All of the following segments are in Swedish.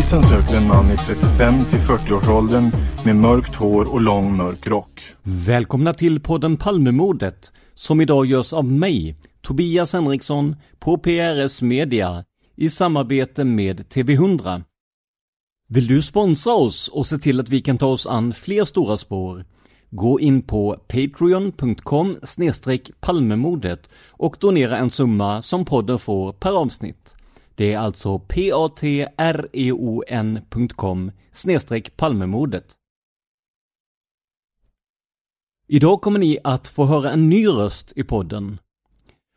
Polisen söker en man i 35 till 40-årsåldern med mörkt hår och lång mörk rock. Välkomna till podden Palmemordet som idag görs av mig, Tobias Henriksson, på PRS Media i samarbete med TV100. Vill du sponsra oss och se till att vi kan ta oss an fler stora spår? Gå in på patreon.com palmemodet och donera en summa som podden får per avsnitt. Det är alltså patreon.com palmemordet. Idag kommer ni att få höra en ny röst i podden.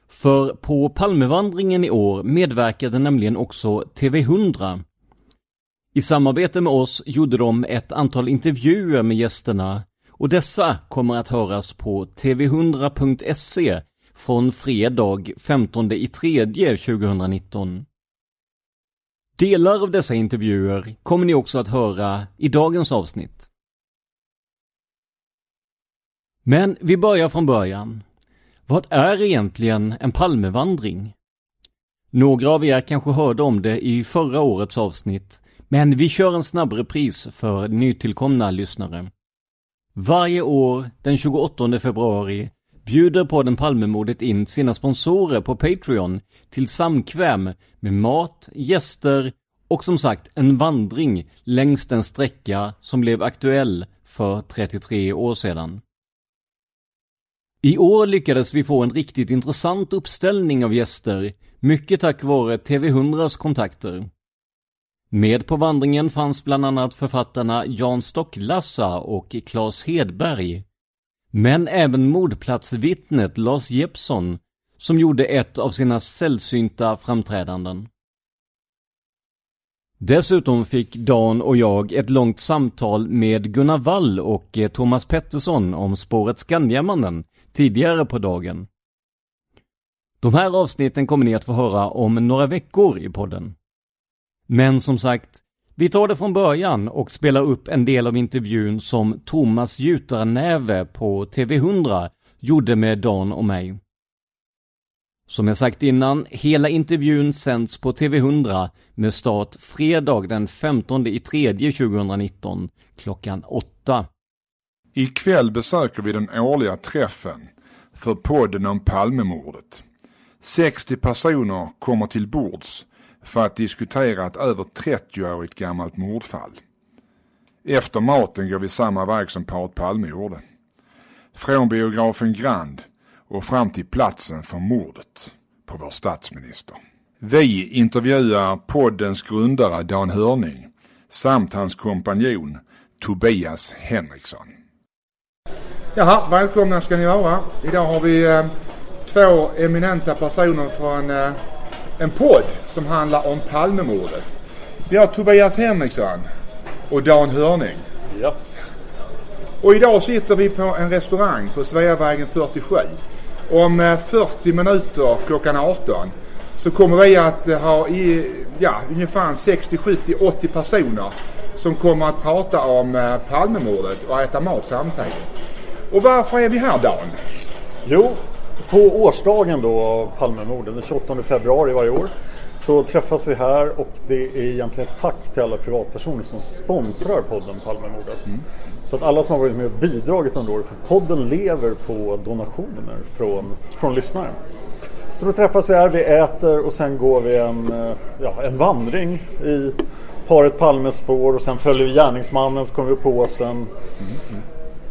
För på Palmevandringen i år medverkade nämligen också TV100. I samarbete med oss gjorde de ett antal intervjuer med gästerna och dessa kommer att höras på tv100.se från fredag 15 i 3 2019. Delar av dessa intervjuer kommer ni också att höra i dagens avsnitt. Men vi börjar från början. Vad är egentligen en Palmevandring? Några av er kanske hörde om det i förra årets avsnitt, men vi kör en snabb repris för nytillkomna lyssnare. Varje år den 28 februari bjuder podden Palmemordet in sina sponsorer på Patreon till samkväm med mat, gäster och som sagt en vandring längs den sträcka som blev aktuell för 33 år sedan. I år lyckades vi få en riktigt intressant uppställning av gäster, mycket tack vare TV100s kontakter. Med på vandringen fanns bland annat författarna Jan Stocklassa och Claes Hedberg. Men även mordplatsvittnet Lars Jeppsson, som gjorde ett av sina sällsynta framträdanden. Dessutom fick Dan och jag ett långt samtal med Gunnar Wall och eh, Thomas Pettersson om spåret Skandiamannen tidigare på dagen. De här avsnitten kommer ni att få höra om några veckor i podden. Men som sagt, vi tar det från början och spelar upp en del av intervjun som Thomas Jutarnäve på TV100 gjorde med Dan och mig. Som jag sagt innan, hela intervjun sänds på TV100 med start fredag den 15 i 3 2019 klockan 8. Ikväll besöker vi den årliga träffen för podden om Palmemordet. 60 personer kommer till bords för att diskutera ett över 30-årigt gammalt mordfall. Efter maten går vi samma väg som paret Palme gjorde. Från biografen Grand och fram till platsen för mordet på vår statsminister. Vi intervjuar poddens grundare Dan Hörning samt hans kompanjon Tobias Henriksson. Jaha, välkomna ska ni vara. Idag har vi eh, två eminenta personer från eh, en podd som handlar om Palmemordet. Vi har Tobias Henriksson och Dan Hörning. Ja. Och idag sitter vi på en restaurang på Sveavägen 47. Om eh, 40 minuter klockan 18 så kommer vi att eh, ha i, ja, ungefär 60, 70, 80 personer som kommer att prata om eh, Palmemordet och äta mat samtidigt. Och varför är vi här Dan? Jo, på årsdagen då av Palmemorden, den 28 februari varje år, så träffas vi här och det är egentligen ett tack till alla privatpersoner som sponsrar podden Palmemordet. Mm. Så att alla som har varit med och bidragit under året, för podden lever på donationer från, från lyssnare. Så då träffas vi här, vi äter och sen går vi en, eh, ja, en vandring i paret Palmes spår och sen följer vi gärningsmannen så kommer vi på åsen.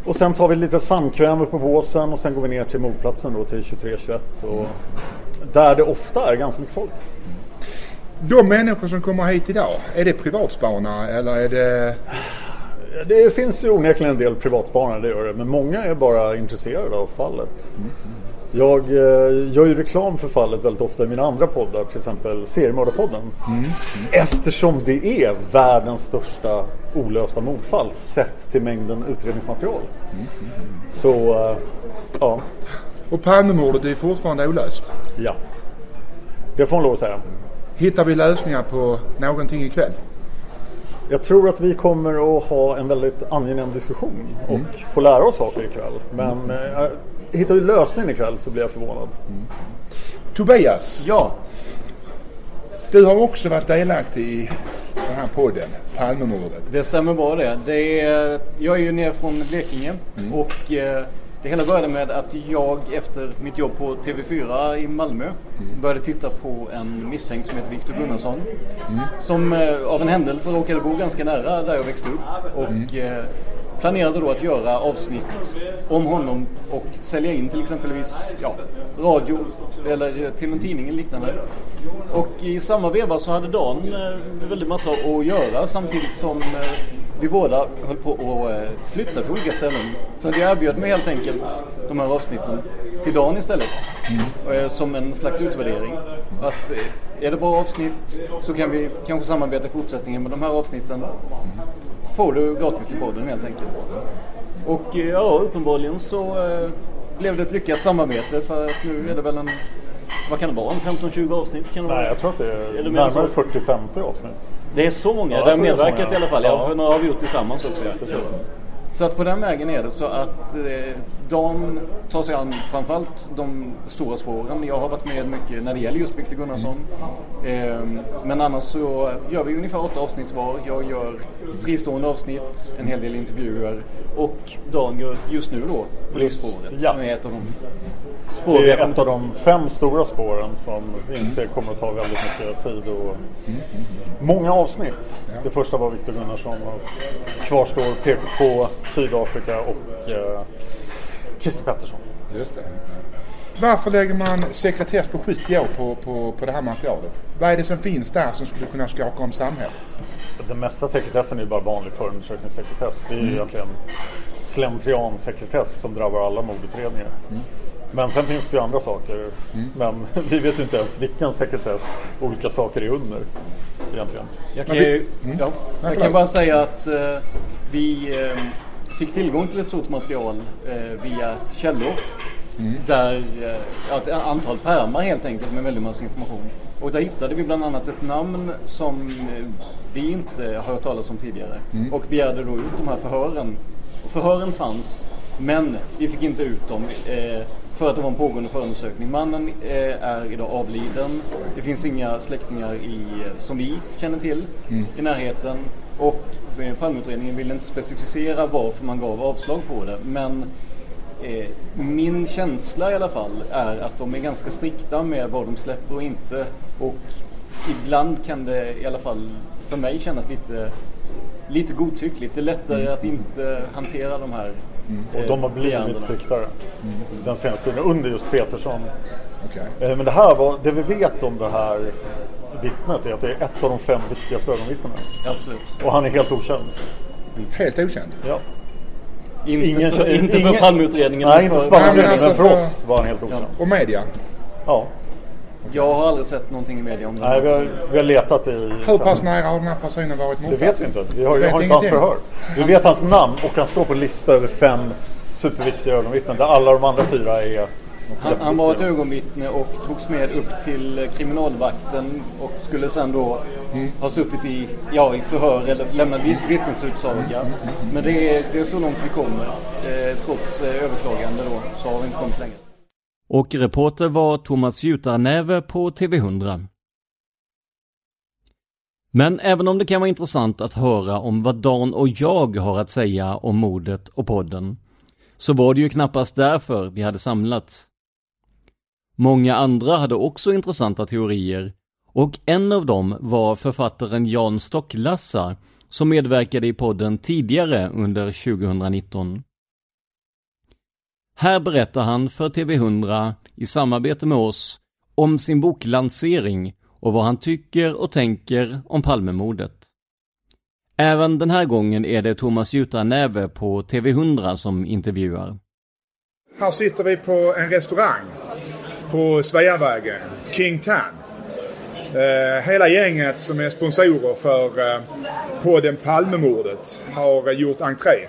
Och sen tar vi lite sandkräm upp på båsen och sen går vi ner till mordplatsen då till 23-21 och där det ofta är ganska mycket folk. De människor som kommer hit idag, är det privatspanare eller är det... Det finns ju onekligen en del privatspanare, det gör det. Men många är bara intresserade av fallet. Jag eh, gör ju reklam för fallet väldigt ofta i mina andra poddar, till exempel Seriemördarpodden. Eftersom det är världens största olösta mordfall sett till mängden utredningsmaterial. Så, eh, ja. Och Palmemordet är fortfarande olöst? Ja. Det får man lov att säga. Hittar vi lösningar på någonting ikväll? Jag tror att vi kommer att ha en väldigt angenäm diskussion och få lära oss saker ikväll. Men eh, hittar vi lösningen ikväll så blir jag förvånad. Tobias, Ja, du har också varit delaktig i den här podden, Palmemordet. det stämmer bra det. det är, jag är ju nere från Blekinge och eh, det hela började med att jag efter mitt jobb på TV4 i Malmö började titta på en misstänkt som heter Viktor Gunnarsson. Som eh, av en händelse råkade bo ganska nära där jag växte upp. Och eh, planerade då att göra avsnitt om honom och sälja in till exempelvis ja, radio eller till en tidning eller liknande. Och i samma veva så hade Dan eh, väldigt massa att göra samtidigt som eh, vi båda höll på att eh, flytta till olika ställen. Så jag erbjöd mig helt enkelt de här avsnitten till Dan istället. Eh, Som en slags utvärdering. Att eh, är det bra avsnitt så kan vi kanske samarbeta i fortsättningen med de här avsnitten får du gratis till podden helt enkelt. Och eh, ja, uppenbarligen så eh, blev det ett lyckat samarbete för att nu är det väl en, vad kan det vara, en 15-20 avsnitt? Kan det Nej, vara? jag tror att det Är det närmare så? 40-50 avsnitt. Det är så många, Ja, det har medverkat i alla fall. Ja. Ja. För några har vi gjort tillsammans också. Ja. Så att på den vägen är det så att eh, Dan tar sig an framförallt de stora spåren. Jag har varit med mycket när det gäller just Victor Gunnarsson. Eh, men annars så gör vi ungefär åtta avsnitt var. Jag gör fristående avsnitt, en hel del intervjuer och Dan gör just nu då Polisspåret Ja. som är ett av de spår Det är ett av de fem stora spåren som vi inser kommer att ta väldigt mycket tid och många avsnitt. Det första var Viktor Gunnarsson och kvar står PKK, Sydafrika och eh, Christer Pettersson. Just det. Varför lägger man sekretess på 70 år på, på, på det här materialet? Vad är det som finns där som skulle kunna skaka om samhället? Den mesta sekretessen är ju bara vanlig förundersökningssekretess. Det är ju egentligen slentriansekretess som drabbar alla mordutredningar. Men sen finns det ju andra saker. Men vi vet ju inte ens vilken sekretess olika saker är under egentligen. Jag kan, ju, Mm. ja, jag kan bara säga att eh, vi eh, fick tillgång till ett stort material eh, via källor. Där, eh, ja, ett antal pärmar helt enkelt med väldigt massa information. Och där hittade vi bland annat ett namn som eh, vi inte har hört talas om tidigare. Och begärde då ut de här förhören. Och förhören fanns, men vi fick inte ut dem. Eh, för att det var en pågående förundersökning. Mannen eh, är idag avliden. Det finns inga släktingar i, eh, som vi känner till i närheten. Och eh, Palmeutredningen ville inte specificera varför man gav avslag på det. Men eh, min känsla i alla fall är att de är ganska strikta med vad de släpper och inte. Och ibland kan det i alla fall för mig kännas lite, lite godtyckligt. Det är lättare att inte hantera de här Och eh, de har blivit striktare den senaste tiden under just Petersson. Okej. Eh, Men det här var, det vi vet om det här vittnet är att det är ett av de fem viktigaste ögonvittnena. Absolut. Och han är helt okänd. Helt okänd. Ja. Inte Ingen, för, inte ingen, för Palmeutredningen. Nej, inte för Palmeutredningen, alltså men för för- oss var han helt okänd. Och media? Ja. Jag har aldrig sett någonting i media om det. Nej, vi har, vi har letat i... Hur pass nära har den här personen varit Det mordplats? vet vi inte. Vi har, jag har inte hans förhör. Vi vet hans namn och han står på en lista över fem superviktiga ögonvittnen där alla de andra fyra är Han, han var ett ögonvittne och togs med upp till kriminalvakten och skulle sen då ha suttit i, ja, i förhör eller lämnat vitt- vittnesutsaga. Men det är, det är så långt vi kommer. Eh, trots eh, överklagande då så har vi inte kommit längre. Och reporter var Thomas Jutarnäve på TV100. Men även om det kan vara intressant att höra om vad Dan och jag har att säga om mordet och podden, så var det ju knappast därför vi hade samlats. Många andra hade också intressanta teorier och en av dem var författaren Jan Stocklassa som medverkade i podden tidigare under 2019. Här berättar han för TV100 i samarbete med oss om sin boklansering och vad han tycker och tänker om Palmemordet. Även den här gången är det Thomas Jutarnäve på TV100 som intervjuar. Här sitter vi på en restaurang på Sveavägen, King Tan. Eh, hela gänget som är sponsorer för eh, podden Palmemordet har eh, gjort entré.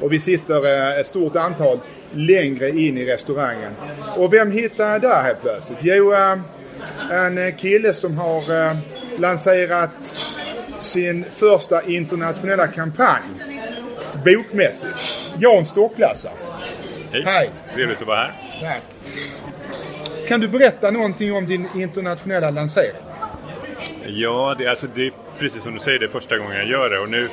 Och vi sitter eh, ett stort antal längre in i restaurangen. Och vem hittar jag där helt plötsligt? Jo, eh, en kille som har eh, lanserat sin första internationella kampanj bokmässigt. Jan Stocklassa. Hej. Hej. Trevligt att vara här. Tack. Kan du berätta någonting om din internationella lansering? Ja, det, alltså, det är precis som du säger, det är första gången jag gör det. Och nu,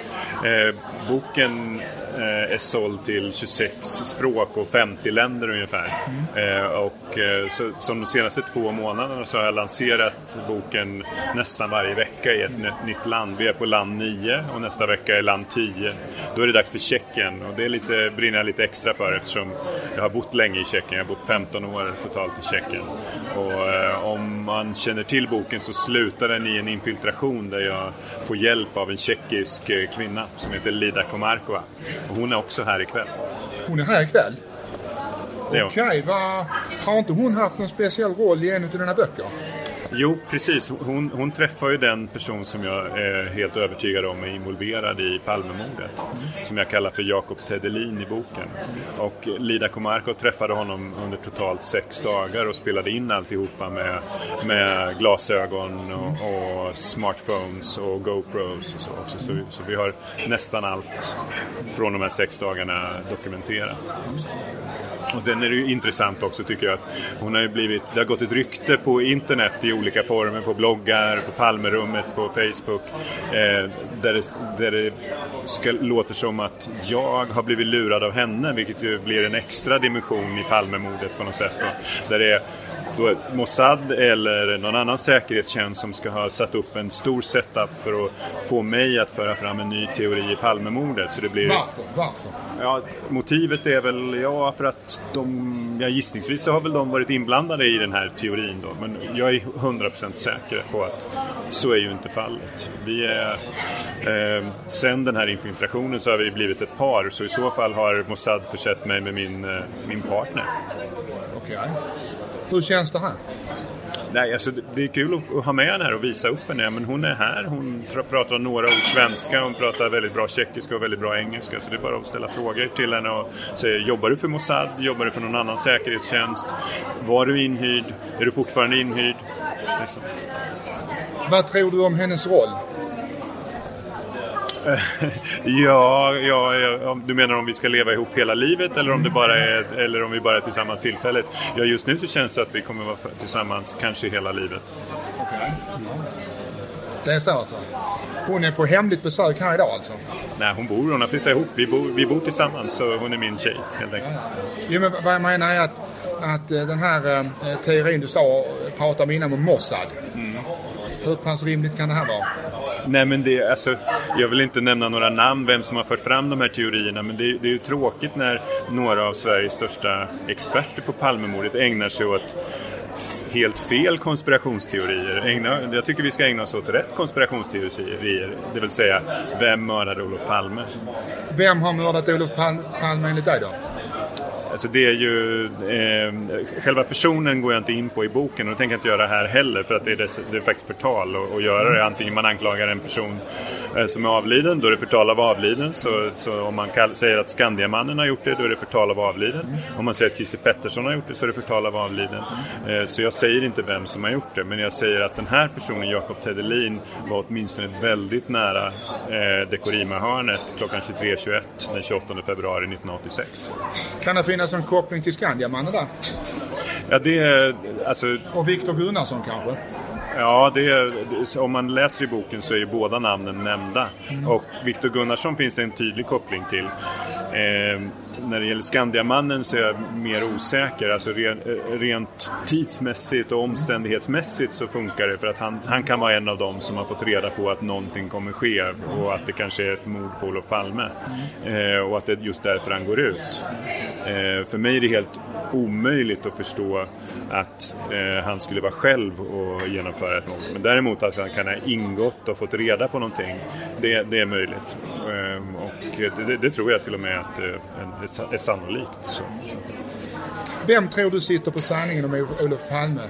eh, boken Eh, är såld till 26 språk och 50 länder ungefär. Mm. och eh, så, som de senaste två månaderna så har jag lanserat boken nästan varje vecka i ett nytt, nytt land. Vi är på land 9 och nästa vecka är land 10. Då är det dags för Tjeckien och det är lite, brinner jag lite extra för eftersom jag har bott länge i Tjeckien. Jag har bott 15 år totalt i Tjeckien. Och eh, om man känner till boken så slutar den i en infiltration där jag får hjälp av en tjeckisk eh, kvinna som heter Lida Komarkova. Och hon är också här ikväll. Hon är här ikväll. Okej, vad- har inte hon haft någon speciell roll i en av dina böcker? Jo, precis. Hon, hon träffar ju den person som jag är helt övertygad om är involverad i Palmemordet. Som jag kallar för Jakob Tedelin i boken. Och Lida Komarko träffade honom under totalt sex dagar och spelade in alltihopa med, med glasögon och, och smartphones och GoPros och så också. Så, så vi har nästan allt från de här sex dagarna dokumenterat. Och den är ju intressant också tycker jag att hon har ju blivit, det har gått ett rykte på internet i olika olika former, på bloggar, på Palmerummet, på Facebook. Eh, där det, där det ska, låter som att jag har blivit lurad av henne, vilket ju blir en extra dimension i Palmemordet på något sätt. Då, där det är då Mossad eller någon annan säkerhetstjänst som ska ha satt upp en stor setup för att få mig att föra fram en ny teori i Palmemordet. Så det blir... Varför? Varför? Ja, motivet är väl, ja, för att de, ja, gissningsvis så har väl de varit inblandade i den här teorin då. Men jag är 100% säker på att så är ju inte fallet. Vi är, eh, sen den här infiltrationen så har vi blivit ett par, så i så fall har Mossad försett mig med min, eh, min partner. Okej. Hur känns det här? Nej, alltså det- är kul att- ha med henne här och visa upp henne. Men hon är här, hon pratar några ord svenska, hon pratar väldigt bra tjeckiska och väldigt bra engelska. Så det är bara att ställa frågor till henne och säga, jobbar du för Mossad? Jobbar du för någon annan säkerhetstjänst? Var du inhyrd? Är du fortfarande inhyrd? Liksom. Vad tror du om hennes roll? Ja, ja, ja, du menar om vi ska leva ihop hela livet eller om, det bara är, eller om vi bara är tillsammans tillfälligt? Ja, just nu så känns det att vi kommer vara tillsammans kanske hela livet. Okej. Det är så alltså? Hon är på hemligt besök här idag alltså? Nej, hon bor, hon har flyttat ihop. Vi bor, vi bor tillsammans så hon är min tjej helt enkelt. Jo, men vad jag menar är att, att eh, den här eh, teorin du sa, eh, pratade om innan om Mossad. Hur pass rimligt kan det här vara? Nej men det, alltså, jag vill inte nämna några namn, vem som har fört fram de här teorierna, men det, det är ju tråkigt när några av Sveriges största experter på Palmemordet ägnar sig åt helt fel konspirationsteorier. Ägna, jag tycker vi ska ägna oss åt rätt konspirationsteorier. Det vill säga, vem mördade Olof Palme? Vem har mördat Olof Palme enligt dig då? Alltså det är ju, eh, själva personen går jag inte in på i boken och det tänker jag inte göra här heller för att det är, dess, det är faktiskt förtal att göra det. Antingen man anklagar en person som är avliden, då är det förtal av avliden. Så, så om man kall, säger att Skandiamannen har gjort det, då är det förtal av avliden. Om man säger att Christer Pettersson har gjort det, så är det förtal av avliden. Eh, så jag säger inte vem som har gjort det, men jag säger att den här personen, Jakob Tedelin, var åtminstone väldigt nära eh, Dekorima-hörnet klockan 23.21 den 28 februari 1986. Kan det finnas en koppling till Skandiamannen där? Ja, det är... Alltså... Och Viktor Gunnarsson kanske? Ja, är, om man läser i boken så är ju båda namnen nämnda. Mm. Och Viktor Gunnarsson finns det en tydlig koppling till. Eh, när det gäller Skandiamannen så är jag mer osäker. Alltså re, eh, rent tidsmässigt och omständighetsmässigt så funkar det för att han, han kan vara en av dem som har fått reda på att någonting kommer ske och att det kanske är ett mord på Olof Palme. Eh, och att det är just därför han går ut. Eh, för mig är det helt omöjligt att förstå att eh, han skulle vara själv och genomföra ett mord. Men däremot att han kan ha ingått och fått reda på någonting, det, det är möjligt. Eh, och det, det, tror jag till och med att eh, är sannolikt. Så. Vem tror du sitter på sanningen om Olof Palme?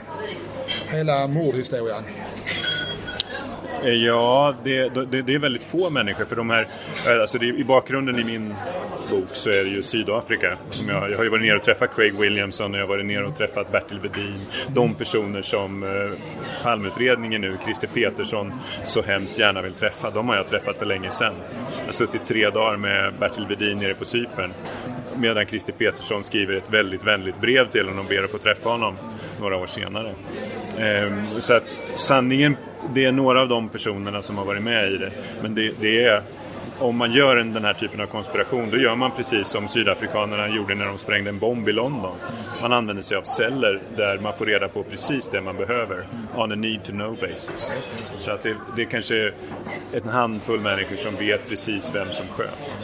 Hela mordhistorien? Ja, det, det, det, är väldigt få människor. För de här, alltså det, I bakgrunden i min bok så är det ju Sydafrika. Som jag, jag har ju varit nere och träffat Craig Williamson och jag har varit nere och träffat Bertil Vedin. De personer som eh, Palmeutredningen nu, Christer Petersson, så hemskt gärna vill träffa. De har jag träffat för länge sedan. Jag har suttit tre dagar med Bertil Vedin nere på Cypern. Medan Christer Petersson skriver ett väldigt vänligt brev till honom och ber att få träffa honom några år senare. Ehm, så att sanningen det är några av de personerna som har varit med i det. Men det, det är om man gör en, den här typen av konspiration då gör man precis som sydafrikanerna gjorde när de sprängde en bomb i London. Man använder sig av celler där man får reda på precis det man behöver on a need to know basis. Så att det, det är kanske en handfull människor som vet precis vem som sköt.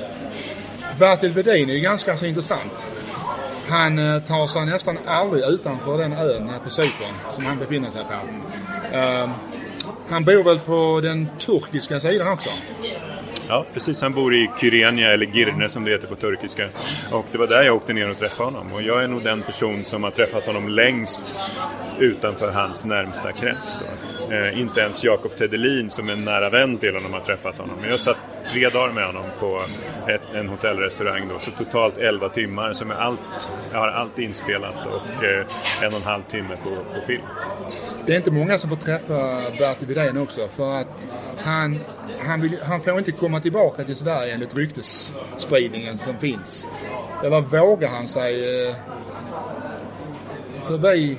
Bertil Vedin är ju ganska så intressant. Han eh, tar sig nästan aldrig utanför den ön på Cypern som han befinner sig på. Uh, han bor väl på den turkiska sidan också? Ja, precis. Han bor i Kyrenia, eller Girne som det heter på turkiska. Och det var där jag åkte ner och träffade honom. Och jag är nog den person som har träffat honom längst utanför hans närmsta krets. Eh, inte ens Jakob Tedelin som är en nära vän till honom har träffat honom. Men jag satt tre dagar med honom på ett, en hotellrestaurang då. Så totalt 11 timmar som är allt, jag har allt inspelat och eh, en och en halv timme på, på film. Det är inte många som får träffa Bertil Widén också för att han, han, vill, han får inte komma tillbaka till Sverige enligt ryktesspridningen som finns. Eller vågar han sig eh, förbi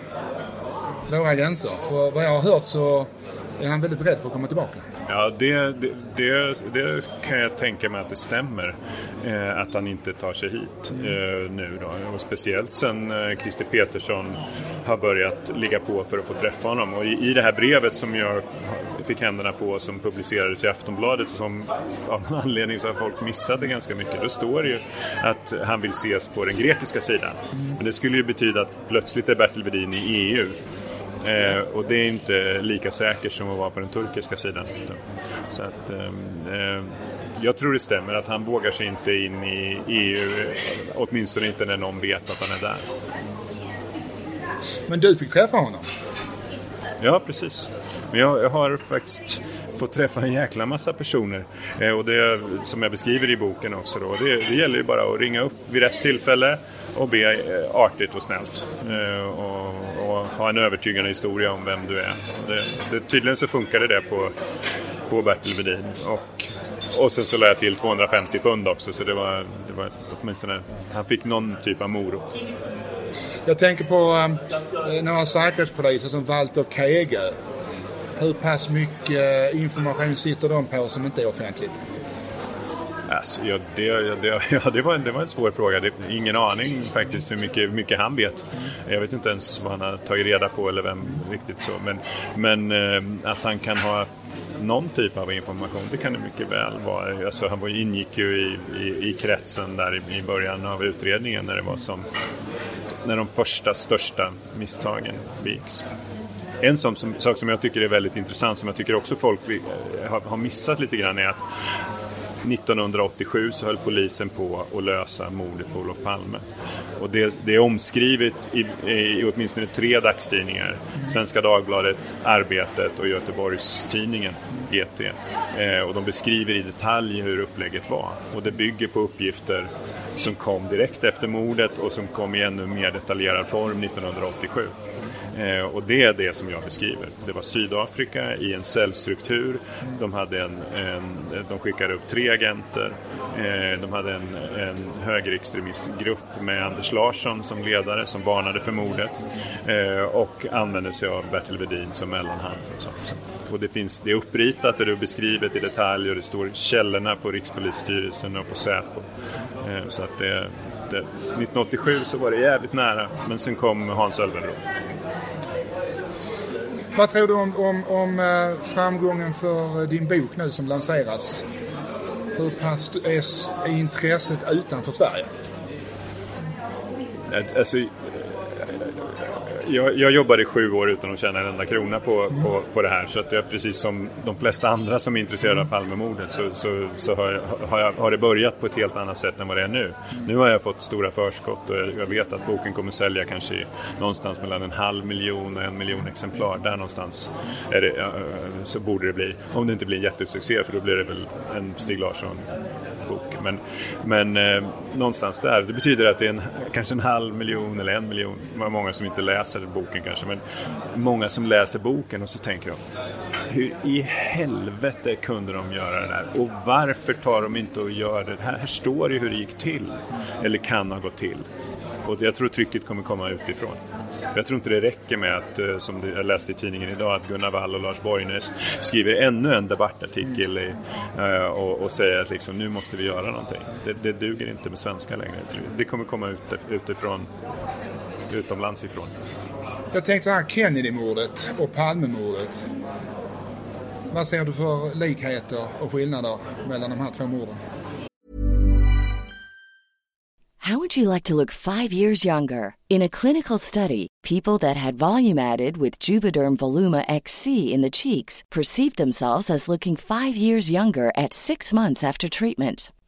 våra gränser? För vad jag har hört så är han väldigt rädd för att komma tillbaka. Ja, det, det, det, det, kan jag tänka mig att det stämmer. Eh, att han inte tar sig hit eh, nu då. Och speciellt sen eh, Christer Petersson har börjat ligga på för att få träffa honom. Och i, i det här brevet som jag fick händerna på som publicerades i Aftonbladet som av någon anledning så har folk missade ganska mycket. Då står det ju att han vill ses på den grekiska sidan. Men det skulle ju betyda att plötsligt är Bertil Vedin i EU. Eh, och det är inte lika säkert som att vara på den turkiska sidan. Så att, eh, jag tror det stämmer att han vågar sig inte in i EU, åtminstone inte när någon vet att han är där. Men du fick träffa honom? Ja, precis. Men jag, jag har faktiskt fått träffa en jäkla massa personer. Eh, och det som jag beskriver i boken också då, det, det gäller ju bara att ringa upp vid rätt tillfälle och be eh, artigt och snällt. Eh, och, och, ha en övertygande historia om vem du är. Det, det, tydligen så funkade det på, på Bertil Vedin. Och, och sen så lade jag till 250 pund också så det var, det var åtminstone, han fick någon typ av morot. Jag tänker på eh, några säkerhetspoliser som Walter Kege. Hur pass mycket eh, information sitter de på som inte är offentligt? Alltså, ja, det, det, ja, det, var, det var en svår fråga. Det, ingen aning faktiskt hur mycket, mycket han vet. Jag vet inte ens vad han har tagit reda på eller vem riktigt så. Men, men eh, att han kan ha någon typ av information, det kan det mycket väl vara. Alltså, han ingick ju i, i, i kretsen där i, i början av utredningen när det var som när de första största misstagen begicks. En sån som, sak som jag tycker är väldigt intressant, som jag tycker också folk eh, har, har missat lite grann, är att 1987 så höll polisen på att lösa mordet på Olof Palme. Och det, det är omskrivet i, i åtminstone tre dagstidningar. Svenska Dagbladet, Arbetet och Göteborgstidningen, GT. Eh, och de beskriver i detalj hur upplägget var. Och det bygger på uppgifter som kom direkt efter mordet och som kom i ännu mer detaljerad form 1987. Eh, och det är det som jag beskriver. Det var Sydafrika i en cellstruktur. De, hade en, en, de skickade upp tre agenter. Eh, de hade en, en högerextremistgrupp med Anders Larsson som ledare som varnade för mordet. Eh, och använde sig av Bertil Vedin som mellanhand. Och, sånt och det, finns, det är uppritat och det är beskrivet i detalj och det står källorna på Rikspolisstyrelsen och på Säpo. Eh, så att det, det, 1987 så var det jävligt nära men sen kom Hans Ölvenrot. Vad tror du om, om, om eh, framgången för din bok nu som lanseras? Hur pass är intresset utanför Sverige? Alltså, jag, jag jobbade i sju år utan att tjäna en enda krona på, på, på det här. Så att jag, precis som de flesta andra som är intresserade av Palmemordet så, så, så har, har, jag, har det börjat på ett helt annat sätt än vad det är nu. Nu har jag fått stora förskott och jag vet att boken kommer sälja kanske någonstans mellan en halv miljon och en miljon exemplar. Där någonstans är det, så borde det bli. Om det inte blir en jättesuccé för då blir det väl en Stig Larsson bok. Men, men eh, någonstans där. Det betyder att det är en, kanske en halv miljon eller en miljon. Många som inte läser boken kanske. Men många som läser boken och så tänker de hur i helvete kunde de göra det där? Och varför tar de inte och gör det? Här, här står ju hur det gick till. Eller kan ha gått till. Och jag tror trycket kommer komma utifrån. Jag tror inte det räcker med att, eh, som jag läste i tidningen idag, att Gunnar Wall och Lars Borgnäs skriver ännu en debattartikel i, eh, och, och, säger att liksom, nu måste vi göra någonting. Det, det duger inte med svenska längre. Det kommer komma utifrån, utomlands ifrån. Jag tänkte det här Kennedy-mordet och Palmemordet. Vad ser du för likheter och skillnader mellan de här två morden? How would you like to look five years younger? In a clinical study, people that had volume added with Juvederm Voluma XC in the cheeks perceived themselves as looking five years younger at six months after treatment.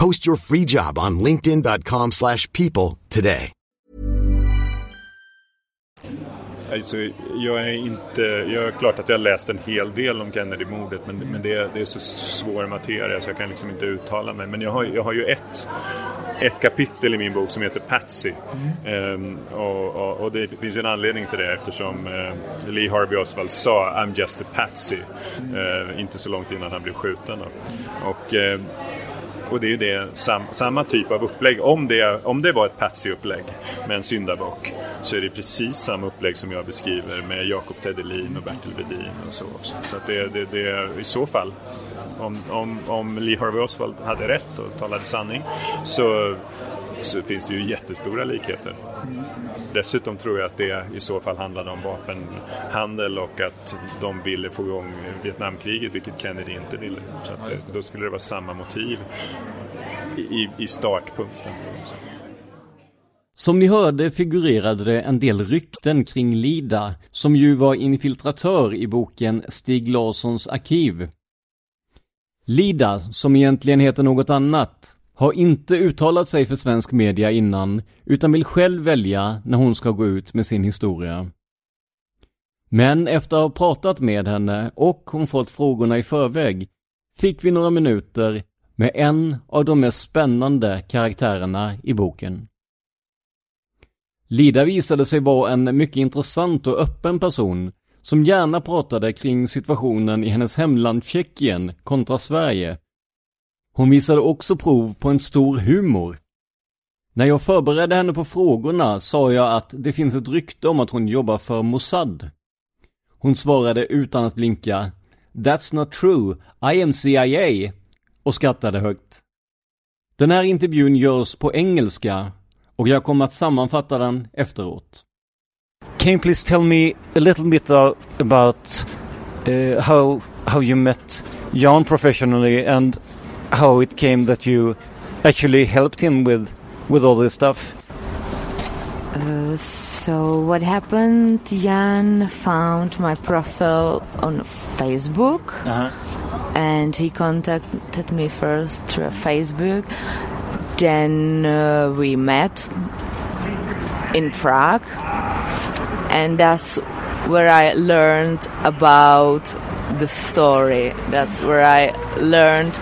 Post your free job on linkedin.com/people today. Alltså, jag är inte, jag är klart att jag har läst en hel del om Kennedy-mordet men, men det, det, är så svår materia så jag kan liksom inte uttala mig. Men jag har, jag har ju ett, ett kapitel i min bok som heter Patsy. Mm. Um, och, och, och, det finns ju en anledning till det eftersom uh, Lee Harvey Oswald sa I'm just a Patsy. Uh, inte så långt innan han blev skjuten. Och, uh, och det är ju det, sam, samma typ av upplägg. Om det, om det var ett Patsy-upplägg med en syndabock så är det precis samma upplägg som jag beskriver med Jakob Tedelin och Bertil Vedin och så. Så att det, det, det i så fall, om, om, om Lee Harvey Oswald hade rätt och talade sanning så så finns det ju jättestora likheter. Dessutom tror jag att det i så fall handlade om vapenhandel och att de ville få igång Vietnamkriget, vilket Kennedy inte ville. Så det, då skulle det vara samma motiv i, i startpunkten. Som ni hörde figurerade det en del rykten kring Lida, som ju var infiltratör i boken Stig Larssons arkiv. Lida, som egentligen heter något annat, har inte uttalat sig för svensk media innan, utan vill själv välja när hon ska gå ut med sin historia. Men efter att ha pratat med henne och hon fått frågorna i förväg fick vi några minuter med en av de mest spännande karaktärerna i boken. Lida visade sig vara en mycket intressant och öppen person som gärna pratade kring situationen i hennes hemland Tjeckien kontra Sverige hon visade också prov på en stor humor. När jag förberedde henne på frågorna sa jag att det finns ett rykte om att hon jobbar för Mossad. Hon svarade utan att blinka That's not true, I am CIA och skrattade högt. Den här intervjun görs på engelska och jag kommer att sammanfatta den efteråt. Can you please tell me a little bit about uh, how, how you met Jan professionally and how it came that you actually helped him with with all this stuff. Uh, so what happened? Jan found my profile on Facebook, uh-huh. and he contacted me first through Facebook. Then uh, we met in Prague, and that's where I learned about the story. That's where I learned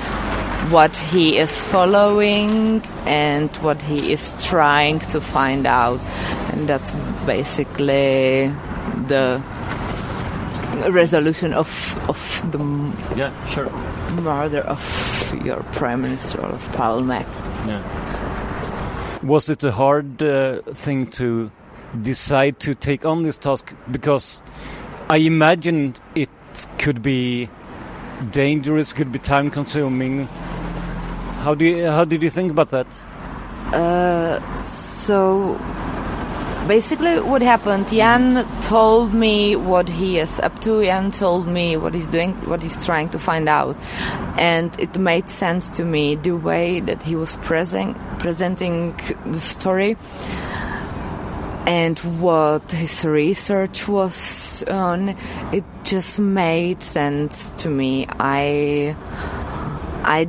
what he is following and what he is trying to find out. And that's basically the resolution of, of the yeah, sure. murder of your Prime Minister of Palme. Yeah. Was it a hard uh, thing to decide to take on this task? Because I imagine it could be dangerous, could be time consuming, how do you, how did you think about that? Uh, so basically what happened? Jan told me what he is up to. Jan told me what he's doing what he's trying to find out. And it made sense to me the way that he was present, presenting the story and what his research was on. It just made sense to me. I i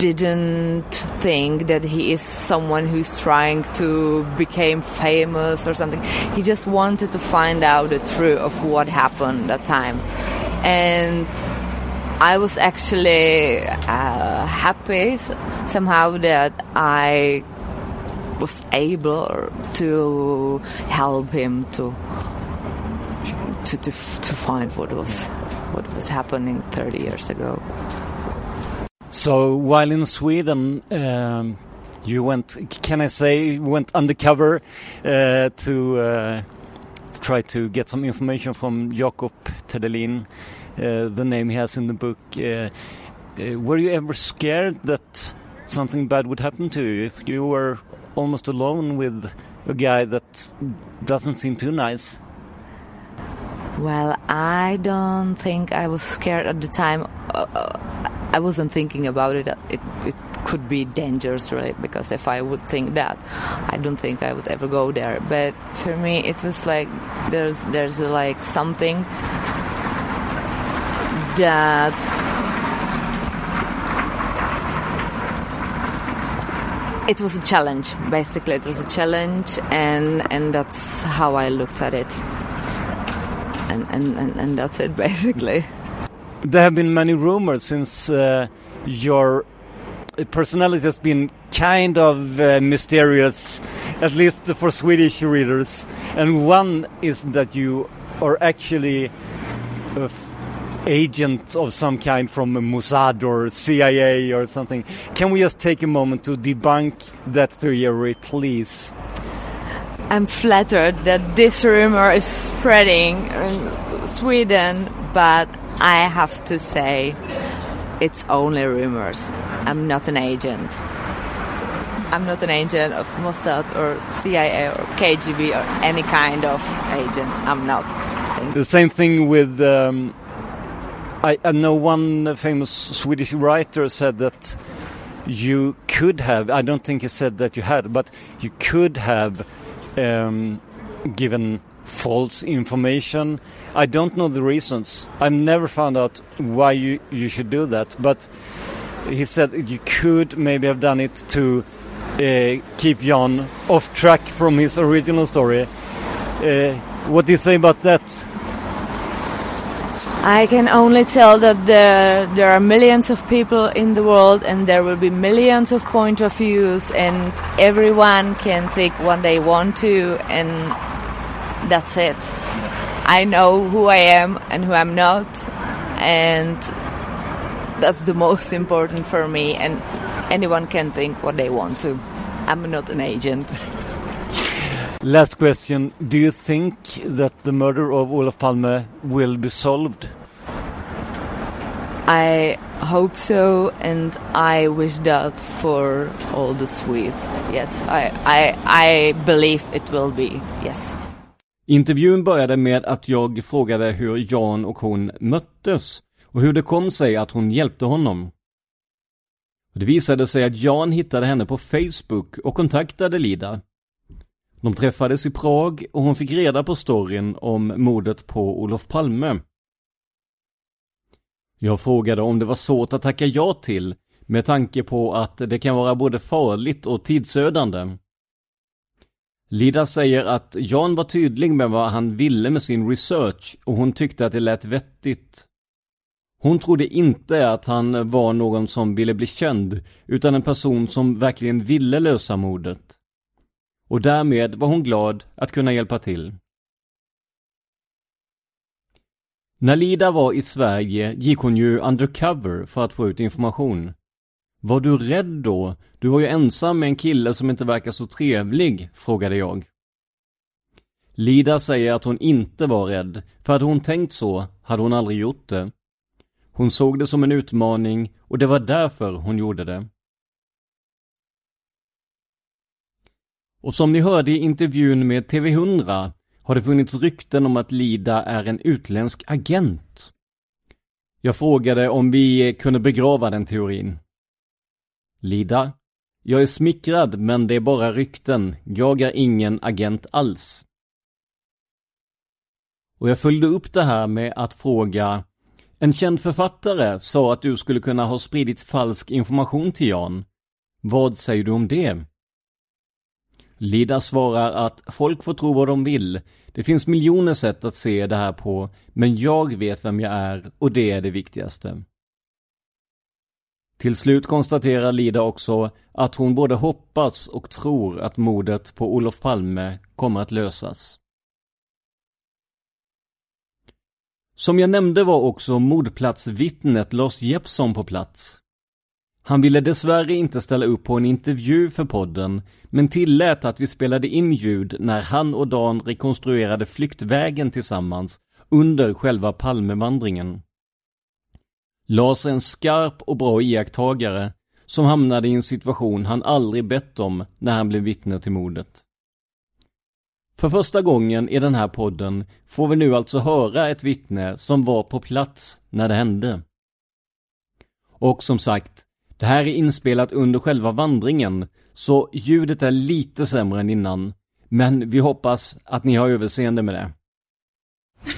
didn't think that he is someone who's trying to become famous or something. He just wanted to find out the truth of what happened that time. And I was actually uh, happy somehow that I was able to help him to to to, to find what was what was happening 30 years ago. So while in Sweden, um, you went, can I say, went undercover uh, to, uh, to, try to get some information from Jakob Tedelin, uh, the name he has in the book. Uh, uh, were you ever scared that something bad would happen to you if you were almost alone with a guy that doesn't seem too nice? Well, I don't think I was scared at the time. Uh, I wasn't thinking about it. It, it could be dangerous, really, because if I would think that, I don't think I would ever go there. But for me, it was like there's there's like something that it was a challenge basically it was a challenge and and that's how i looked at it and, and, and, and that's it basically. There have been many rumors since uh, your personality has been kind of uh, mysterious, at least for Swedish readers. And one is that you are actually a f- agent of some kind from Mossad or CIA or something. Can we just take a moment to debunk that theory, please? I'm flattered that this rumor is spreading in Sweden, but I have to say it's only rumors. I'm not an agent. I'm not an agent of Mossad or CIA or KGB or any kind of agent. I'm not. The same thing with. Um, I, I know one famous Swedish writer said that you could have. I don't think he said that you had, but you could have um, given false information. I don't know the reasons. I've never found out why you, you should do that, but he said you could maybe have done it to uh, keep Jan off track from his original story. Uh, what do you say about that? I can only tell that there there are millions of people in the world and there will be millions of point of views and everyone can think what they want to and that's it. I know who I am and who I'm not and that's the most important for me and anyone can think what they want to. I'm not an agent. Last question. Do you think that the murder of Olof Palme will be solved? I hope so and I wish that for all the Swedes. Yes, I, I, I believe it will be. Yes. Intervjun började med att jag frågade hur Jan och hon möttes och hur det kom sig att hon hjälpte honom. Det visade sig att Jan hittade henne på Facebook och kontaktade Lida. De träffades i Prag och hon fick reda på storyn om mordet på Olof Palme. Jag frågade om det var svårt att tacka ja till med tanke på att det kan vara både farligt och tidsödande. Lida säger att Jan var tydlig med vad han ville med sin research och hon tyckte att det lät vettigt. Hon trodde inte att han var någon som ville bli känd, utan en person som verkligen ville lösa mordet. Och därmed var hon glad att kunna hjälpa till. När Lida var i Sverige gick hon ju undercover för att få ut information. Var du rädd då? Du var ju ensam med en kille som inte verkar så trevlig, frågade jag. Lida säger att hon inte var rädd, för hade hon tänkt så hade hon aldrig gjort det. Hon såg det som en utmaning och det var därför hon gjorde det. Och som ni hörde i intervjun med TV100 har det funnits rykten om att Lida är en utländsk agent. Jag frågade om vi kunde begrava den teorin. Lida, jag är smickrad men det är bara rykten. Jag är ingen agent alls. Och jag följde upp det här med att fråga En känd författare sa att du skulle kunna ha spridit falsk information till Jan. Vad säger du om det? Lida svarar att folk får tro vad de vill. Det finns miljoner sätt att se det här på, men jag vet vem jag är och det är det viktigaste. Till slut konstaterar Lida också att hon både hoppas och tror att mordet på Olof Palme kommer att lösas. Som jag nämnde var också mordplatsvittnet Lars Jeppsson på plats. Han ville dessvärre inte ställa upp på en intervju för podden, men tillät att vi spelade in ljud när han och Dan rekonstruerade flyktvägen tillsammans under själva Palmevandringen. Lars är en skarp och bra iakttagare som hamnade i en situation han aldrig bett om när han blev vittne till mordet. För första gången i den här podden får vi nu alltså höra ett vittne som var på plats när det hände. Och som sagt, det här är inspelat under själva vandringen, så ljudet är lite sämre än innan. Men vi hoppas att ni har överseende med det.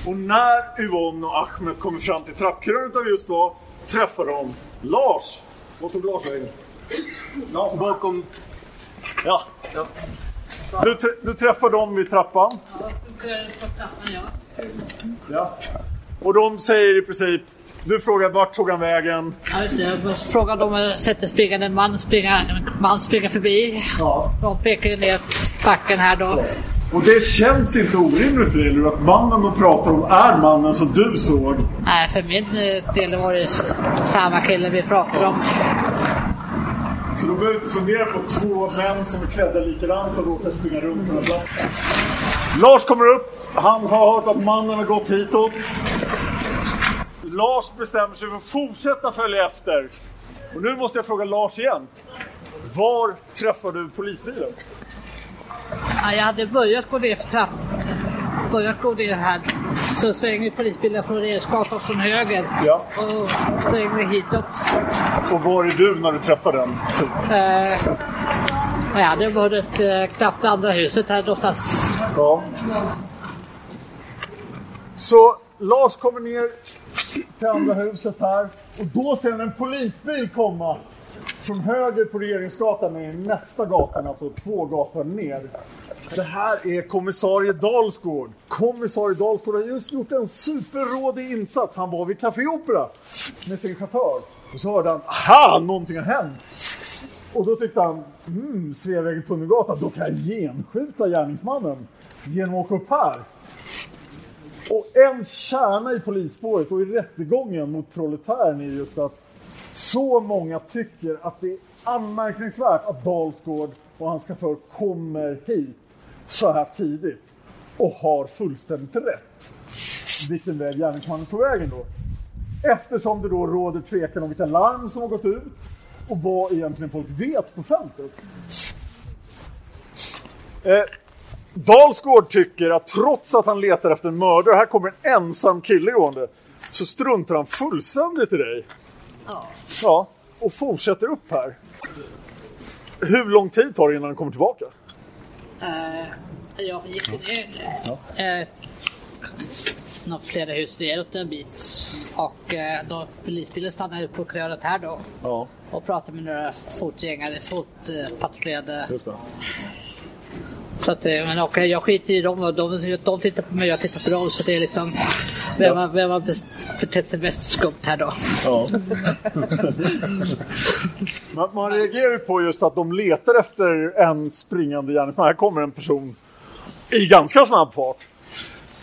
Och när Yvonne och Ahmed kommer fram till trappkrönet av just då träffar de Lars. Vart tog Lars vägen? Bakom... Ja. Du, du träffar dem vid trappan. Ja. Och de säger i princip, du frågar vart tog han vägen? Ja. Jag frågade om jag sett en springande man springa, man springa förbi. Ja. De pekade ner backen här då. Och det känns inte orimligt eller, att mannen de pratar om är mannen som du såg. Nej, för min eh, del var det samma kille vi pratade om. Så de behöver inte fundera på två män som är klädda likadant som råkar springa runt blanka. Lars kommer upp. Han har hört att mannen har gått hitåt. Lars bestämmer sig för att fortsätta följa efter. Och nu måste jag fråga Lars igen. Var träffar du polisbilen? Ja, jag hade börjat gå ner för trappan. Börjat gå ner här. Så svänger polisbilen från Regeringsgatan från höger. Ja. Och svänger hitåt. Och var är du när du träffar den? Typ? Eh, jag hade varit eh, knappt andra huset här någonstans. Ja. Så Lars kommer ner till andra huset här och då ser han en polisbil komma från höger på Regeringsgatan ner i nästa gatan, alltså två gator ner. Det här är kommissarie Dalsgård. Kommissarie Dalsgård har just gjort en superrådig insats. Han var vid Café Opera med sin chaufför. Och så hörde han, aha, någonting har hänt. Och då tyckte han, mm, Sveavägen Tunnelgatan, då kan jag genskjuta gärningsmannen genom att åka upp här. Och en kärna i polisspåret och i rättegången mot proletären är just att så många tycker att det är anmärkningsvärt att Dalsgård och hans chaufför kommer hit så här tidigt och har fullständigt rätt. Vilken väg gärningsmannen tog vägen då. Eftersom det då råder tvekan om vilka larm som har gått ut och vad egentligen folk vet på fältet. Eh, Dalsgård tycker att trots att han letar efter en mördare, här kommer en ensam kille gående, så struntar han fullständigt i dig. Ja. Ja, och fortsätter upp här. Hur lång tid tar det innan han kommer tillbaka? Eh, jag gick ner eh, något flera hus neråt en bit. Och eh, då polisbilen stannade på krönet här då. Ja, Och pratade med några fotgängare, fotpatrullerade. det. Så att, eh, men okay, jag skiter i dem och de, de tittar på mig och jag tittar på dem. Så det är liksom vem, har- vem har betett sig mest skumt här då. Ja. Man, man reagerar ju på just att de letar efter en springande gärningsman. Här kommer en person i ganska snabb fart.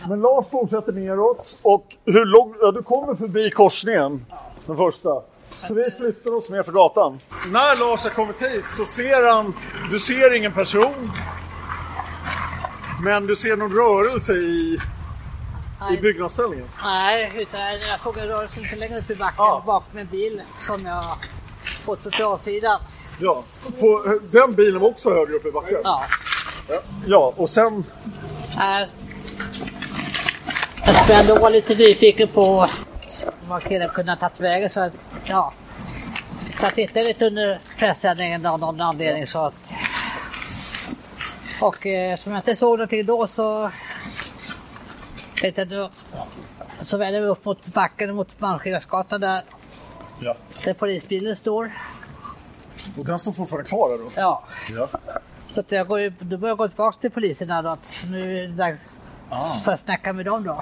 Men Lars fortsätter neråt och hur långt, ja, du kommer förbi korsningen, den första. Så vi flyttar oss ner för gatan. När Lars har kommit hit så ser han, du ser ingen person. Men du ser någon rörelse i, i byggnadsställningen. Nej, utan jag såg en rörelse lite längre upp i backen bakom en bil som jag fått på trasidan. Ja, på, den bilen var också högre upp i backen. Ja. Ja, och sen... Nej. Jag skulle ändå vara lite nyfiken på vad killen kunde ha tagit vägen. Så att, ja. Så jag tittade lite under pressändningen av någon anledning. Så att, och eh, som jag inte såg någonting då så tänkte jag så vände jag mig upp mot backen mot Malmskillnadsgatan där, Ja. där polisbilen står. Och den står fortfarande kvar där då? Ja. Ja. Så att jag går, då börjar jag gå tillbaka till polisen där då. Att nu är det dags Ah. för att snacka med dem då.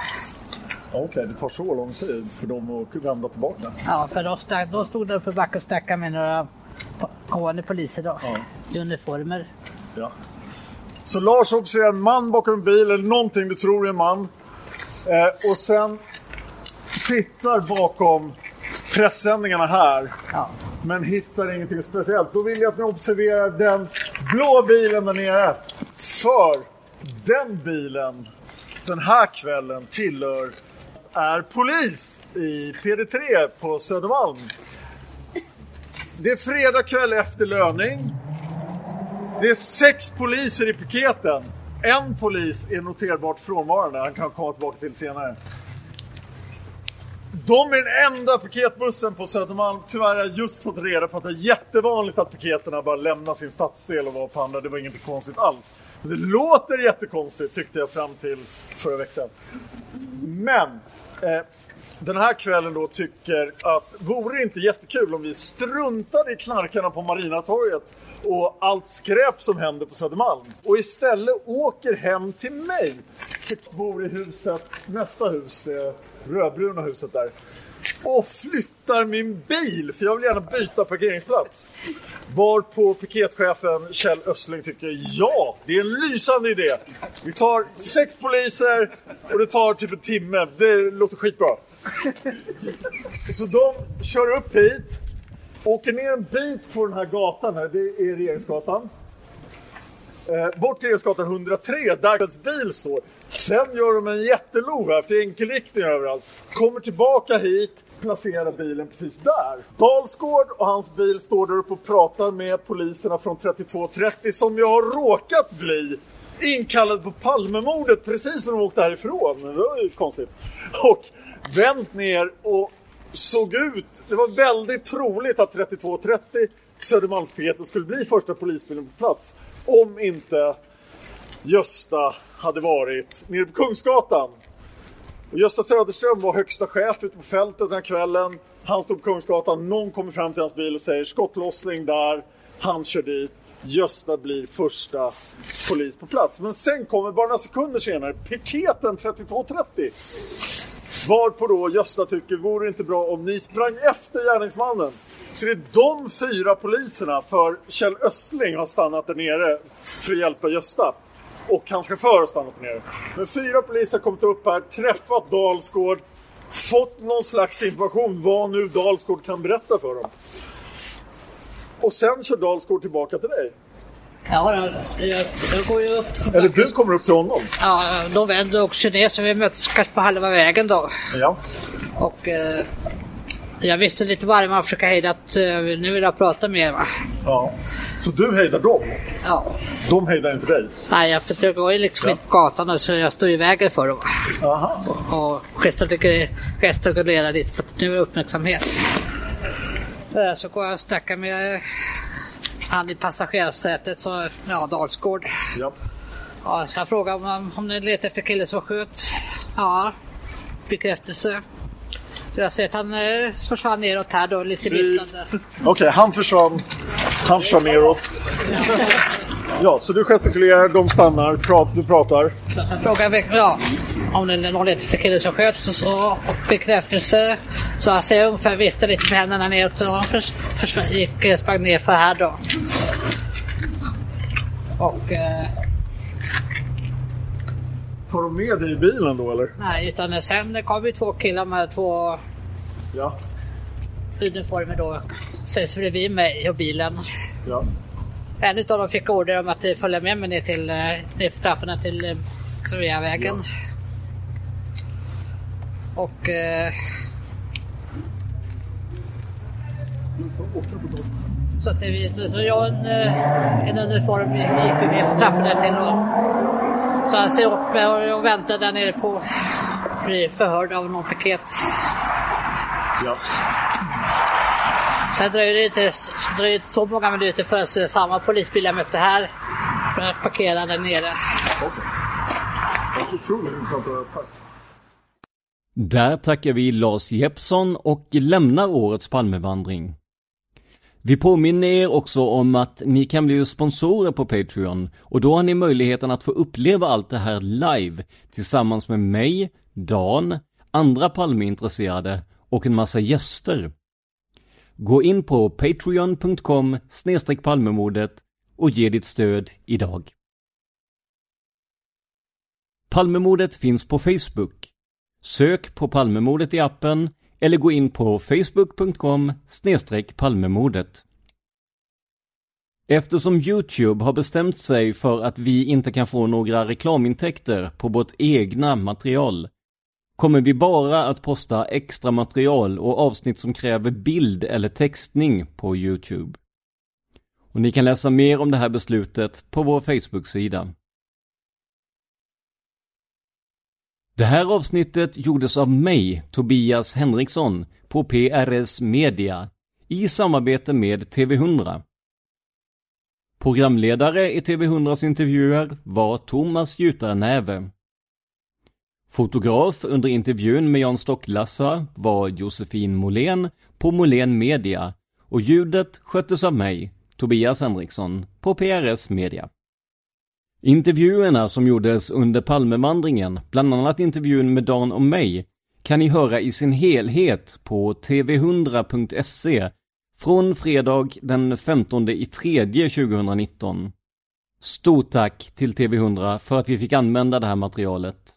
Okej, det tar så lång tid för dem att vända tillbaka. Ja, för då, snack, då stod de på backen och snackade med några gående poliser då. I uniformer. Ja. Så Lars observerar en man bakom en bil, eller någonting du tror är en man. Eh, och sen tittar bakom pressändningarna här. Men hittar ingenting speciellt. Då vill jag att ni observerar den blå bilen där nere. För den bilen den här kvällen tillhör är polis i PD3 på Södermalm. Det är fredag kväll efter löning. Det är sex poliser i piketen. En polis är noterbart frånvarande. Han kan komma tillbaka till senare. De är den enda piketbussen på Södermalm. Tyvärr har jag just fått reda på att det är jättevanligt att piketerna bara lämnar sin stadsdel och var på andra. Det var inget konstigt alls. Det låter jättekonstigt tyckte jag fram till förra veckan. Men eh, den här kvällen då tycker att vore det inte jättekul om vi struntade i knarkarna på Marinatorget och allt skräp som händer på Södermalm och istället åker hem till mig typ bor i huset, nästa hus, det rödbruna huset där. Och flyttar min bil, för jag vill gärna byta parkeringsplats. Varpå piketchefen Kjell Östling tycker ja, det är en lysande idé. Vi tar sex poliser och det tar typ en timme. Det låter skitbra. Så de kör upp hit, åker ner en bit på den här gatan här, det är Regeringsgatan. Eh, bort till Regeringsgatan 103, där hans bil står. Sen gör de en jättelov här, för det är enkelriktning överallt. Kommer tillbaka hit, placerar bilen precis där. Dalsgård och hans bil står där uppe och pratar med poliserna från 3230 som jag har råkat bli inkallad på Palmemordet precis när de åkte härifrån. Det var ju konstigt. Och vänt ner och såg ut. Det var väldigt troligt att 3230 Södermalmspiketen skulle bli första polisbilen på plats. Om inte Gösta hade varit nere på Kungsgatan. Och Gösta Söderström var högsta chef ute på fältet den här kvällen. Han stod på Kungsgatan. Någon kommer fram till hans bil och säger skottlossning där. Han kör dit. Gösta blir första polis på plats. Men sen kommer bara några sekunder senare piketen 3230. Varpå då Gösta tycker, vore det inte bra om ni sprang efter gärningsmannen? Så det är de fyra poliserna, för Kjell Östling har stannat där nere för att hjälpa Gösta. Och hans chaufför har stannat där nere. Men fyra poliser har kommit upp här, träffat Dalsgård, fått någon slags information vad nu Dalsgård kan berätta för dem. Och sen kör Dalsgård tillbaka till dig. Ja, jag, jag, går ju upp. Eller du kommer upp till honom. Ja, de vänder också ner så vi möts kanske på halva vägen då. Ja. Och eh, jag visste lite varje man försöker hejda att eh, nu vill jag prata med er va. Ja. Så du hejdar dem? Ja. De hejdar inte dig? Nej, jag, för jag går ju liksom inte på gatan så jag står i vägen för dem. Aha. Och, och gestikulerar, lite för att nu är uppmärksamhet. Eh, Så går jag och snackar med han i passagerarsätet, så, ja, Dalsgård. Ja. Ja, så jag frågade om, om ni letar efter killen som sköt. Ja, bekräftelse. Så jag ser att han eh, försvann neråt här då, lite viftande. Okej, han försvann. Han försvann neråt. Ja, så du gestikulerar, de stannar, prat, du pratar. Jag frågade ja, om det är någon letar efter killen som sköt. Så, så bekräftelse. Så jag ser ungefär vifta lite med händerna neråt och han förs, förs, gick, eh, sprang ner för här då. Och eh, Tar de med dig i bilen då eller? nej, utan sen kom ju två killar med två Ja. uniformer då. Sägs bredvid mig och bilen. Ja. En utav dem fick order om att följa med mig ner till eh, ner för trapporna till eh, Sveavägen. Och eh, så att det, så jag en, eh, en uniform gick vi ner för trapporna till och så han ser upp mig och, och väntade där nere på bli förhörd av någon piket. Ja. Sen dröjer det inte, dröjer inte så många minuter förrän samma polisbil jag mötte här parkerade där nere. Otroligt intressant att höra. Tack. Där tackar vi Lars Jeppsson och lämnar årets Palmevandring. Vi påminner er också om att ni kan bli sponsorer på Patreon och då har ni möjligheten att få uppleva allt det här live tillsammans med mig, Dan, andra Palmeintresserade och en massa gäster. Gå in på patreon.com palmemordet och ge ditt stöd idag. Palmemordet finns på Facebook. Sök på Palmemordet i appen eller gå in på facebook.com palmemordet. Eftersom Youtube har bestämt sig för att vi inte kan få några reklamintäkter på vårt egna material kommer vi bara att posta extra material och avsnitt som kräver bild eller textning på Youtube. Och ni kan läsa mer om det här beslutet på vår Facebook-sida. Det här avsnittet gjordes av mig, Tobias Henriksson, på PRS Media i samarbete med TV100. Programledare i TV100s intervjuer var Thomas Jutarnäve. Fotograf under intervjun med Jan Stocklassa var Josefin Molén på Molén Media och ljudet sköttes av mig, Tobias Henriksson, på PRS Media. Intervjuerna som gjordes under Palmevandringen, bland annat intervjun med Dan och mig, kan ni höra i sin helhet på tv100.se från fredag den 15 i 3 2019. Stort tack till TV100 för att vi fick använda det här materialet.